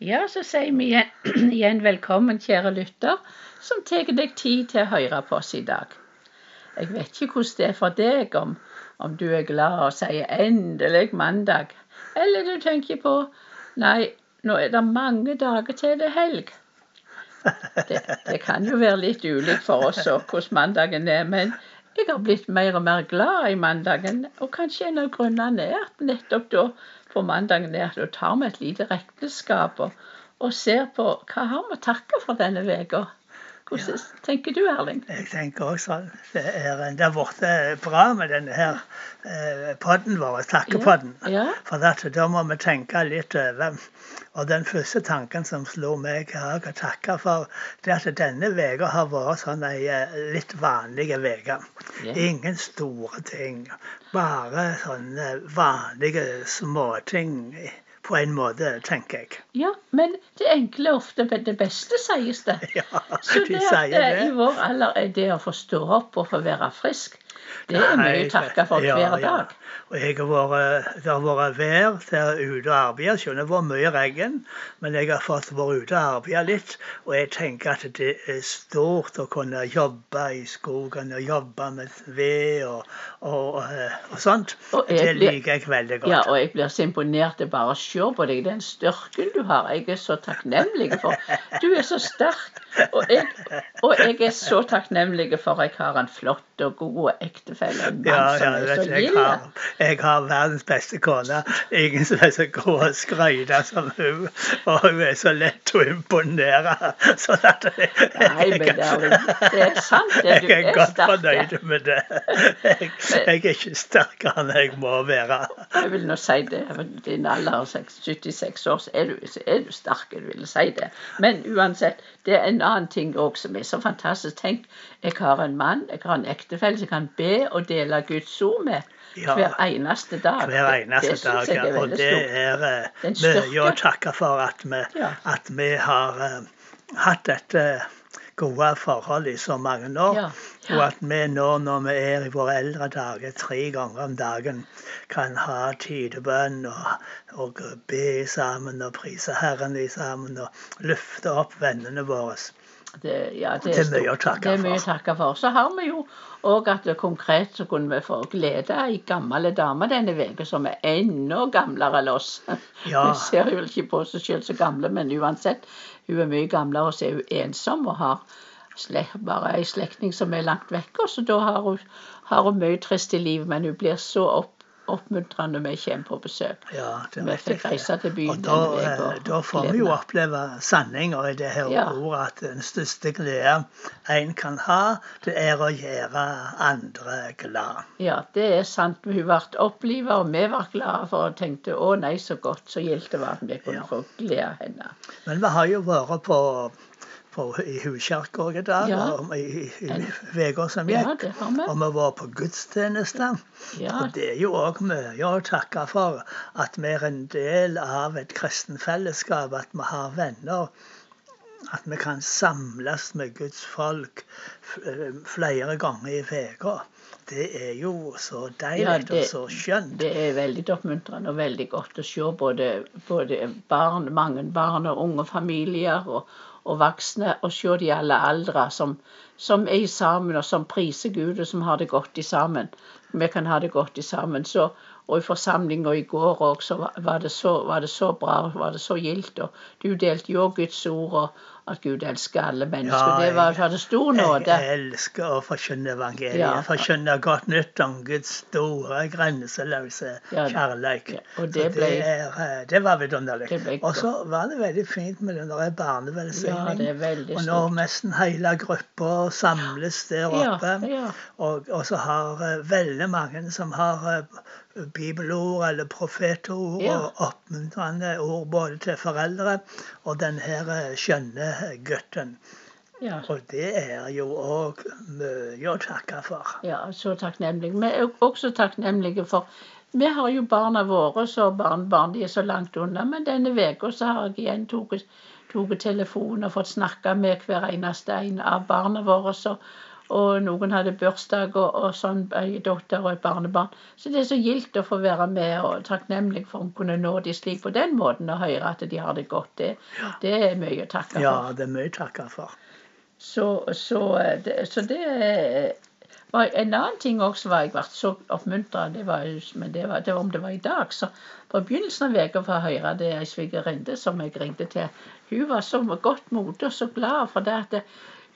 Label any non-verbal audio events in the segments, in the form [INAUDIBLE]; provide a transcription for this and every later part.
Ja, så sier vi igjen, [CLEARS THROAT] igjen velkommen, kjære lytter, som tar deg tid til å høre på oss i dag. Jeg vet ikke hvordan det er for deg, om, om du er glad og sier 'endelig mandag', eller du tenker på 'nei, nå er det mange dager til det er helg'. Det, det kan jo være litt ulikt for oss òg hvordan mandagen er, men jeg har blitt mer og mer glad i mandagen, og kanskje en av grunnene er at nettopp da på mandagen er at da tar vi et lite regnskap og, og ser på hva har vi å takke for denne uka. Hvordan ja. tenker du, Erling? Jeg tenker også det er, det har blitt bra med denne her eh, podden vår, takkepodden. Ja. Ja. For at, da må vi tenke litt over. Og den første tanken som slo meg jeg å takke for, det at denne uka har vært sånn ei eh, litt vanlig uke. Ingen store ting. Bare sånne vanlige småting på en måte, tenker jeg. Ja, men det enkle er ofte det beste, sies det. [LAUGHS] Ja, Så de det sier det det. i vår alder er det å få stå opp og få være frisk, det er mye å takke for Ja, hver ja. dag. Og jeg har vært, det har vært vær til ute og arbeide. Skjønner det har vært mye regn. Men jeg har fått være ute og arbeide litt. Og jeg tenker at det er stort å kunne jobbe i skogen og jobbe med ved og, og, eh, og sånt. Og Det blir- liker jeg veldig godt. Ja, og jeg blir så imponert Jeg bare å se på deg, den styrken du har. Jeg er så takknemlig for Du er så sterk. Og jeg, og jeg er så takknemlig for at jeg har en flott og god og En mann Ja, ja, vet du, jeg har, jeg har verdens beste kone. Ingen som er så god å skryte som hun. Og hun er så lett å imponere. Sånn at jeg, Nei, men det er, det er sant. Det, du jeg er er godt fornøyd med det. Jeg, jeg er ikke sterkere enn jeg må være. Jeg vil nå si det. Din alder er 76 år, så er du, så er du sterk. Jeg vil si det. Men uansett, det er en annen ting òg som er så fantastisk. Tenk, jeg har en mann, jeg har en ektefelle som jeg kan be og dele Guds ord med Ja. hver eneste dag. Hver eneste det det dag. Ja. Og det er eh, mye å takke for at vi, Ja. at vi har uh, hatt dette gode forhold i så mange år. Ja, ja. Og at vi nå når vi er i våre eldre dager tre ganger om dagen, kan ha tidebønn og, og be sammen og prise Herren i sammen og løfte opp vennene våre. Det, ja, det, Det er mye det er mye å takke for. Så har vi jo òg at det konkret så kunne vi få glede ei gammel dame denne uka som er enda gamlere enn oss. Ja. [LAUGHS] Vi ser jo ikke på seg selv så gamle, men uansett. Hun er mye gamlere, og så er hun ensom og har bare ei slektning som er langt vekke. Så da har hun, har hun mye trist i livet, men hun blir så opp, oppmuntrende vi kommer på besøk. Ja, det Vi fikk reise til byen Og da, eh, da får vi jo oppleve sanninger i det her Ja. ordet at den største glede en kan ha, det er å gjøre andre glad. Ja, det er sant. Hun ble opplivet, og vi var glade for og tenkte å nei, så godt så gildt det var at vi kunne Ja. få glede av henne. Men vi har jo vært på, på i huskirka i dag, Ja. og i, i, i uka som gikk. Ja. Og vi var på gudstjeneste. Ja, Og det er jo òg mye å takke for at vi er en del av et kristen fellesskap, at vi har venner. At vi kan samles med Guds folk eh, flere ganger i uka. Det er jo så Ja, deilig det- og så skjønt. det er veldig oppmuntrende og veldig godt å se både, både barn, mange barn og unge familier og, og voksne, og se de alle aldre som, som er sammen, og som priser Gud, og som har det godt i sammen. Vi kan ha det godt sammen. Så, og i forsamlinga i går òg, så var- det, så, var det så bra, var det så gildt. Og du delte jo Guds ord, og at Gud elsker alle mennesker. Ja, det var, var det stor nåde. Jeg elsker å forkynne evangeliet. Ja. Forkynne godt nytt om Guds store, grenseløse Ja, kjærlighet. ja, og det ble- er, eh, det var vidunderlig. Og så var det veldig fint med den der Ja, det er veldig og når nesten hele gruppa samles der oppe. Og, og så har eh, veldig mange som har eh, bibelord eller profetord Ja. og oppmuntrende ord både til foreldre og den her eh, skjønne gutten. ja. Og det er jo òg mye å takke for. Ja, så takknemlig. Vi er også takknemlige for Vi har jo barna våre så barnebarn, de er så langt unna. Men denne uka så har jeg igjen tatt telefon og fått snakke med hver eneste en av barna våre. Så, og noen hadde bursdag og, og sånn, ei datter og et barnebarn. Så det er så gildt å få være med og takknemlig for å kunne nå de slik på den måten og høre at de har det godt. Det, det er mye å takke for. Ja, det er mye å takke for. Så, så, det, så det var en annen ting også var jeg ble så oppmuntra, det var, men det var, det var om det var i dag. så På begynnelsen av uka får jeg høre det ei svigerinne som jeg ringte til. Hun var så godt modig og så glad for det at det,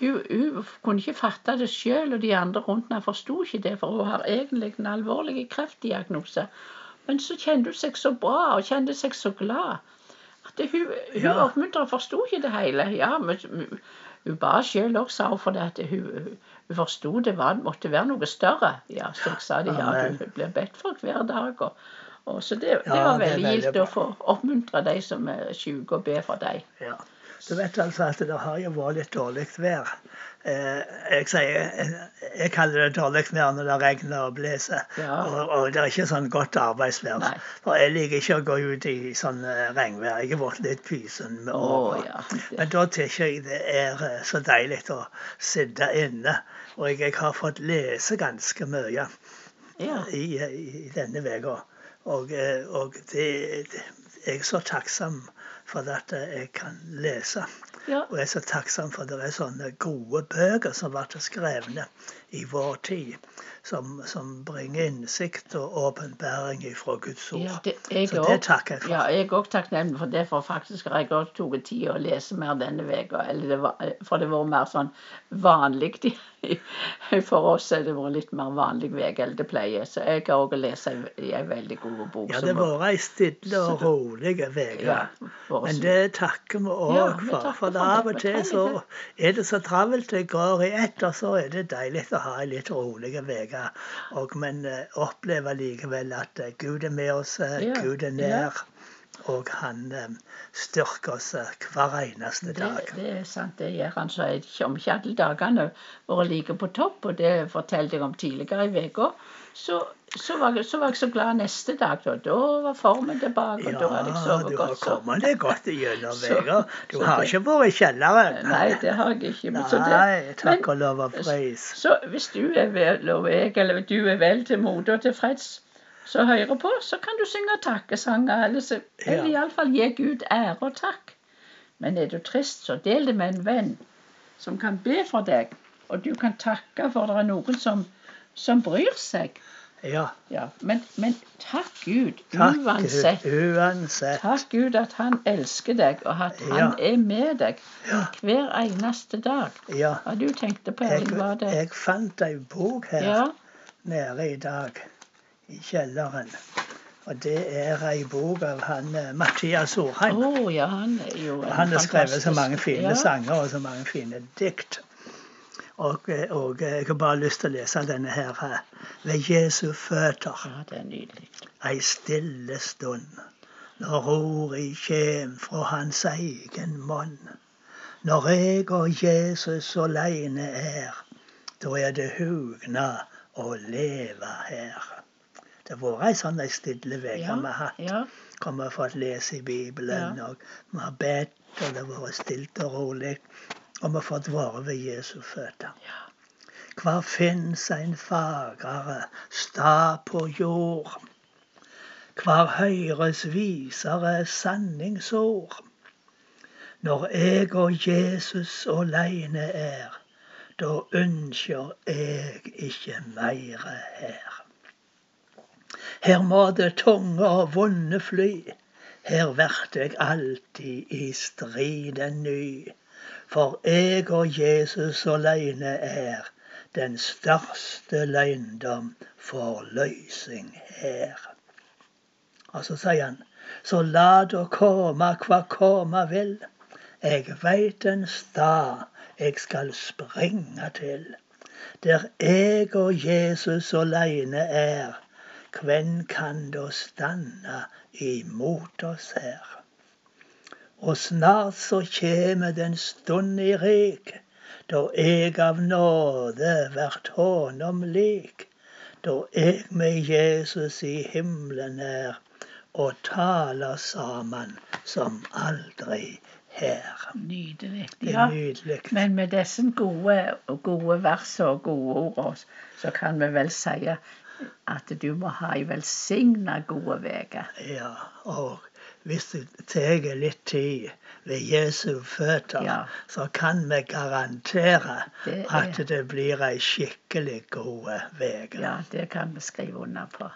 hun, hun, kunne ikke fatte det sjøl, og de andre rundt henne forsto ikke det, for hun har egentlig en alvorlig kreftdiagnose. Men så kjente hun seg så bra og kjente seg så glad. At det, hun, hun ja. oppmuntra forsto ikke det hele. Ja, men hun ba sjøl òg, sa hun, for hun, hun forsto det var, måtte være noe større. Ja, så jeg sa de, ja, hun blir bedt for hver dag. Og, og så det, det var veldig gildt å få oppmuntre de som er syke, og be for dem. Ja. Du vet altså at det har jo vært litt dårlig vær. Eh, jeg, sier, jeg kaller det dårlig vær når det regner og blåser. Ja. Og, og, det er ikke sånn godt arbeidsvær. Nei. For jeg liker ikke å gå ut i sånn eh, regnvær. Jeg har vært litt pysen med åra. Oh, ja. Men da syns jeg det er eh, så deilig å sitte inne. Og jeg, jeg har fått lese ganske mye ja. i, i, denne uka. Og, og det, det, jeg er så takksom for at jeg kan lese. Ja. Og jeg er så takksom for at det er sånne gode bøker som ble skrevet i vår tid. Som, som bringer innsikt og åpenbæring fra Guds ord. Ja, det, så det takker jeg for. Ja, jeg er òg takknemlig for det, for faktisk har jeg òg tatt tid å lese mer denne uka. For det var mer sånn vanlig for oss har det vært litt mer vanlig uke enn det pleier. Så jeg har òg lest ei veldig god bok. Ja, det har vært ei stille og rolig uke. Ja, Men det takker vi òg ja, for. For av og til så er det så travelt det går i ett, og så er det deilig å ha en litt rolig uke. Men uh, oppleve likevel at uh, Gud er med oss, uh, Gud er nær. Og han um, styrker oss hver eneste dag. Det, det, er sant, det gjør han. Så jeg kommer ikke alle dagene vært like på topp, og det fortalte jeg om tidligere i uka. Så, så, så, var jeg, så glad neste dag. Da, da var formen tilbake. og ja, da hadde jeg sovet godt. Ja, du har kommet deg godt gjennom [LAUGHS] uka. Du har det, ikke vært i kjelleren? [LAUGHS] Nei, det har jeg ikke. Men, nei, takk og lov og pris. Så hvis du er vel, og jeg, eller du er vel til mote og tilfreds så hører på, så kan du synge takkesanger, eller, så, eller ja. iallfall gi Gud ære og takk. Men er du trist, så del det med en venn som kan be for deg. Og du kan takke for det er noen som, som bryr seg. Ja. ja men, men, takk Gud takk uansett. Uansett. Takk Gud at han elsker deg, og at han ja. er med deg ja. hver eneste dag. Ja. Hva du tenkte på, jeg, var det? Jeg fant ei bok her nede i dag i kjelleren. Og det er ei bok av han eh, Mathias Orheim. Oh, ja, han, jo, han har skrevet så mange fine ja. sanger og så mange fine dikt. Og, eh, og, jeg har bare lyst til å lese denne her eh, ved Jesu føtter. Ja, det er nydelig. Ei stille stund når ordet kjem fra hans egen munn. Når jeg og Jesus aleine er, da er det hugna å leve her. Det har vært ei sånn stille uke ja, vi har hatt. Ja. Vi har fått lese i Bibelen, ja. og vi har bedt, og det har vært stilt og rolig. Og vi har fått være ved Jesu føtter. Ja. Hvar fins ein fagrere stad på jord? Hvar høyres visere sanningsord? Når jeg og Jesus åleine er, da ønsker jeg ikke meire her. Her må det tunge og vonde fly. Her vert eg alltid i striden ny. For eg og Jesus aleine er den største løgndom for løysing her. Og så sier han, så la det komme hva komme vil. Eg veit en stad eg skal springa til. Der eg og Jesus aleine er Kven kan da stanna imot oss her? Og snart så kjeme den stund i rik, da eg av nåde vert honom lik. Da eg med Jesus i himmelen er, og taler saman som aldri her. Nydelig. Er nydelig. Men med disse gode, gode versene og gode ordene, så kan vi vel si at du må ha ei velsigna gode uke. Ja, og hvis du tar litt tid ved Jesu føtter, ja. så kan vi garantere det at det blir ei skikkelig god uke. Ja, det kan vi skrive under på.